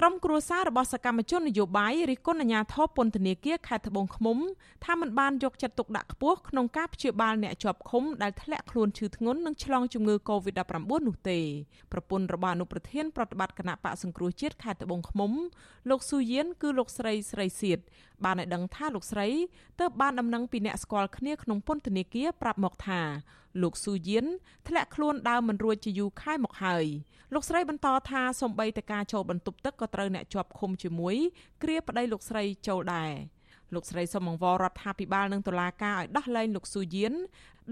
ក្រុមគ្រួសាររបស់សកម្មជននយោបាយរិះគន់អាជ្ញាធរពន្ធនាគារខេត្តត្បូងឃ្មុំថាមិនបានយកចិត្តទុកដាក់ខ្ពស់ក្នុងការព្យាបាលអ្នកជាប់ឃុំដែលធ្លាក់ខ្លួនឈឺធ្ងន់និងឆ្លងជំងឺ Covid-19 នោះទេប្រពន្ធរបស់អនុប្រធានប្រតិបត្តិគណៈបកសង្គ្រោះជាតិខេត្តត្បូងឃ្មុំលោកស៊ូយៀនគឺលោកស្រីស្រីសៀតបានឲ្យដឹងថាលោកស្រីទើបបានដំណឹងពីអ្នកស្គាល់គ្នាក្នុងពន្ធនាគារប្រាប់មកថាលោកស៊ូយៀនធ្លាក់ខ្លួនដើមមិនរួចជាយូរខែមកហើយលោកស្រីបន្តថាសំបីតការចូលបន្ទប់ទឹកក៏ត្រូវអ្នកជាប់ឃុំជាមួយគ្រាប្តីលោកស្រីចូលដែរលោកស្រីសូមអង្វររដ្ឋាភិបាលនិងតុលាការឲ្យដោះលែងលោកស៊ូយៀន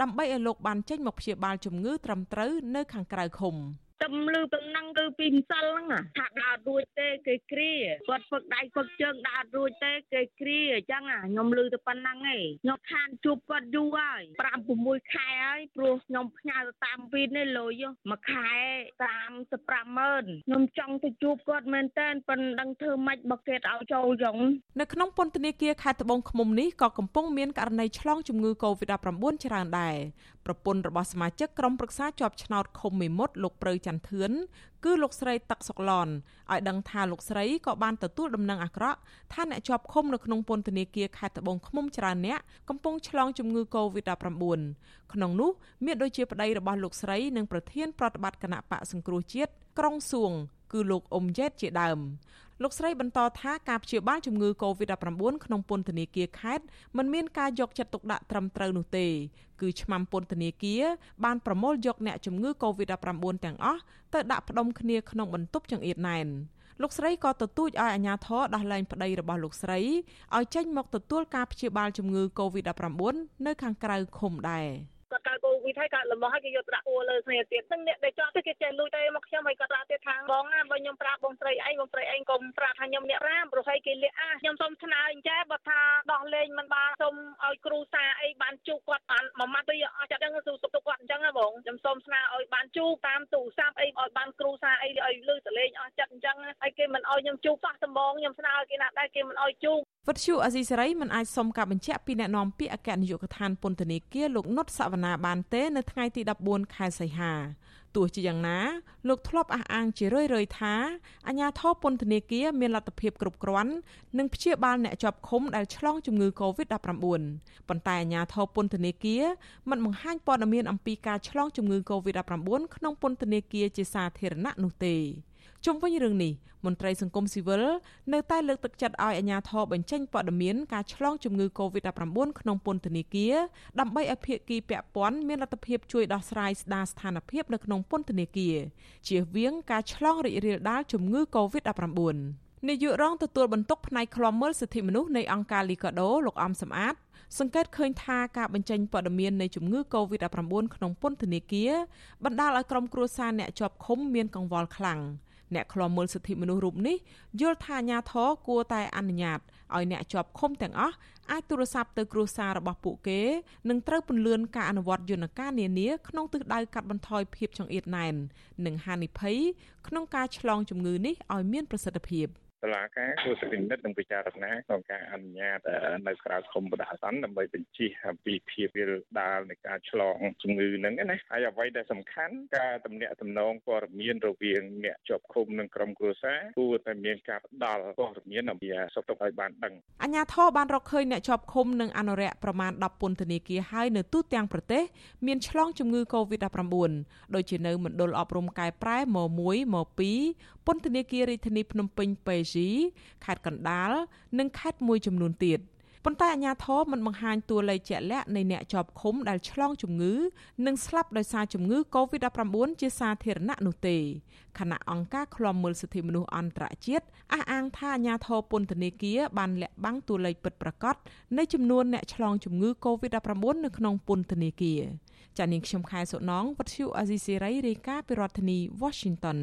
ដើម្បីឲ្យលោកបានចេញមកព្យាបាលជំងឺត្រឹមត្រូវនៅខាងក្រៅឃុំ។ ទំលឺប៉ុណ្ណឹងគឺពីម្សិលហ្នឹងថាដើររួចទេគេគ្រាគាត់ហ្វឹកដៃហ្វឹកជើងដើររួចទេគេគ្រាអញ្ចឹងខ្ញុំលឺទៅប៉ុណ្ណឹងឯងខ្ញុំខានជួបគាត់យូរហើយ5 6ខែហើយព្រោះខ្ញុំផ្ញើទៅតាមពីនេះលុយមួយខែ35ម៉ឺនខ្ញុំចង់ទៅជួបគាត់មែនតើប៉ុណ្ណឹងធ្វើម៉េចបើគេឲ្យចូលចឹងនៅក្នុងពន្ធនាគារខេត្តត្បូងឃ្មុំនេះក៏កំពុងមានករណីឆ្លងជំងឺ Covid-19 ច្រើនដែរប្រពន្ធរបស់សមាជិកក្រុមប្រឹក្សាជាប់ឆ្នោតឃុំមេមត់លោកប្រៅចន្ទធឿនគឺលោកស្រីទឹកសុកឡនឲ្យដឹងថាលោកស្រីក៏បានទទួលដំណឹងអាក្រក់ថាអ្នកជាប់ឃុំនៅក្នុងពន្ធនាគារខេត្តត្បូងឃ្មុំច្រើនអ្នកកំពុងឆ្លងជំងឺ Covid-19 ក្នុងនោះមានដូចជាប្តីរបស់លោកស្រីនិងប្រធានប្រតិបត្តិគណៈបកសង្គ្រោះជាតិក្រុងសួងគឺលោកអ៊ុំយ៉ែតជាដើម លោកស្រីបន្តថាការព្យាបាលជំងឺ Covid-19 ក្នុងពន្ធនាគារខេត្តមិនមានការយកចិត្តទុកដាក់ត្រឹមត្រូវនោះទេ គឺឆ្មាំពន្ធនាគារបានប្រមូលយកអ្នកជំងឺ Covid-19 ទាំងអស់ទៅដាក់ផ្ដុំគ្នាក្នុងបន្ទប់ចង្អៀតណែនលោកស្រីក៏ទទូចឲ្យអាជ្ញាធរដោះលែងប្តីរបស់លោកស្រីឲ្យចេញមកទទួលការព្យាបាលជំងឺ Covid-19 នៅខាងក្រៅឃុំដែរ។គាត់កើតកូវីដហើយកើតលំោះហើយគេយកទៅដាក់ពួរលើគ្នាទៀតនឹងអ្នកដែលចង់ទៅគេចេះលុយទៅមកខ្ញុំហើយគាត់ដាក់ទៀតខាងបងណាបើខ្ញុំប្រាប់ បងស្រីអីបងស្រីអីកុំប្រាប់ថាខ្ញុំអ្នកប្រាំព្រោះហើយគេលាក់អាខ្ញុំសុំស្នើអញ្ចឹងបើថាដោះលែងមិនបានសុំឲ្យគ្រូសាអីបានជួបគាត់បានមួយម៉ាត់ទៅអស់ចិត្តហ្នឹងសុំទុកគាត់អញ្ចឹងណាបងខ្ញុំសុំស្នើឲ្យបានជួបតាមទូរស័ព្ទអីឲ្យបានគ្រូសាអីឲ្យលឺសលេងអស់ចិត្តអញ្ចឹងហើយគេមិនឲ្យខ្ញុំជួបសោះដំបងខ្ញុំស្នើឲ្យគេណាដែរគេមិនឲ្យជួប វត្តជូអស៊ីសេរីមិនអាចសុំការបញ្ជាក់ពីអ្នកនាំពាក្យអគ្គនាយកដ្ឋានពន្ធនាគារលោកនុតសវណ្ណាបានទេនៅថ្ងៃទី14ខែសីហាទោះជាយ៉ាងណាលោកធ្លាប់អះអាងជារឿយៗថាអាញាធរពន្ធនាគារមានលទ្ធភាពគ្រប់គ្រាន់និងព្យាបាលអ្នកជាប់ឃុំដែលឆ្លងជំងឺ Covid-19 ប៉ុន្តែអាញាធរពន្ធនាគារមិនបង្ហាញព័ត៌មានអំពីការឆ្លងជំងឺ Covid-19 ក្នុងពន្ធនាគារជាសាធារណៈនោះទេ ជុំវិញរឿងនេះមន្ត្រីសង្គមស៊ីវិលនៅតែលើកទឹកចិត្តឲ្យអាជ្ញាធរបញ្ចេញព័ត៌មានការឆ្លងជំងឺ Covid-19 ក្នុងពន្ធនាគារដើម្បីឲ្យភាគីពាក់ព័ន្ធមានលទ្ធភាពជួយដោះស្រាយស្ដារស្ថានភាពនៅក្នុងពន្ធនាគារជៀសវាងការឆ្លងរីករាលដាលជំងឺ Covid-19 នាយករងទទួលបន្ទុកផ្នែកឃ្លាំមើលសិទ្ធិមនុស្សនៃអង្គការលីកាដូលោកអំសំអាតសង្កេតឃើញថាការបញ្ចេញព័ត៌មាននៃជំងឺ Covid-19 ក្នុងពន្ធនាគារបណ្ដាលឲ្យក្រុមគ្រួសារអ្នកជាប់ឃុំមានកង្វល់ខ្លាំង។ អ្នកឃ្លាំមើលសិទ្ធិមនុស្សរូបនេះយល់ថាអាញាធរគួរតែអនុញ្ញាតឲ្យអ្នកជាប់ឃុំទាំងអស់អាចទូរស័ព្ទទៅគ្រួសាររបស់ពួកគេនិងត្រូវពន្លឿនការអនុវត្តយន្តការនានាក្នុងទិសដៅកាត់បន្ថយភាពចង្អៀតណែននិងហានិភ័យក្នុងការឆ្លងជំងឺនេះឲ្យមានប្រសិទ្ធភាព។ តុលាការគួរតែពិនិត្យនិងពិចារណាក្នុងការអនុញ្ញាតនៅក្រៅឃុំបដាសន្នដើម្បីបញ្ជិះពីភាពវាលដាលនៃការឆ្លងជំងឺហ្នឹងណាហើយអ្វីដែលសំខាន់ការទំនាក់ទំនងព័ត៌មានរវាងអ្នកជាប់ឃុំនិងក្រុមគ្រួសារគួរតែមានការផ្ដល់ព័ត៌មានអំពីសុខទុក្ខឲ្យបានដឹងអញ្ញាធរបានរកឃើញអ្នកជាប់ឃុំនិងអនុរិយប្រមាណ10ពន្ធនាគារហើយនៅទូទាំងប្រទេសមានឆ្លងជំងឺ Covid-19 ដូចជានៅមណ្ឌលអប់រំកែប្រែម1ម2ពន្ធនាគាររាជធានីភ្នំពេញពេជីខេត្តកណ្ដាលនិងខេត្តមួយចំនួនទៀតប៉ុន្តែអាជ្ញាធរមិនបង្ហាញតួលេខជាក់លាក់នៃអ្នកជាប់ឃុំដែលឆ្លងជំងឺ និងស្លាប់ដោយសារជំងឺ Covid-19 ជាសាធារណៈនោះទេខណៈអង្គការឃ្លាំមើលសិទ្ធិមនុស្សអន្តរជាតិអះអាងថាអាជ្ញាធរពន្ធនាគារបានលាក់បាំងតួលេខពិតប្រាកដនៃចំនួនអ្នកឆ្លងជំងឺ Covid-19 នៅក្នុងពន្ធនាគារចានាងខ្ញុំខែសុណងវັດឈូអាស៊ីសេរីរាយការណ៍ពីរដ្ឋធានី Washington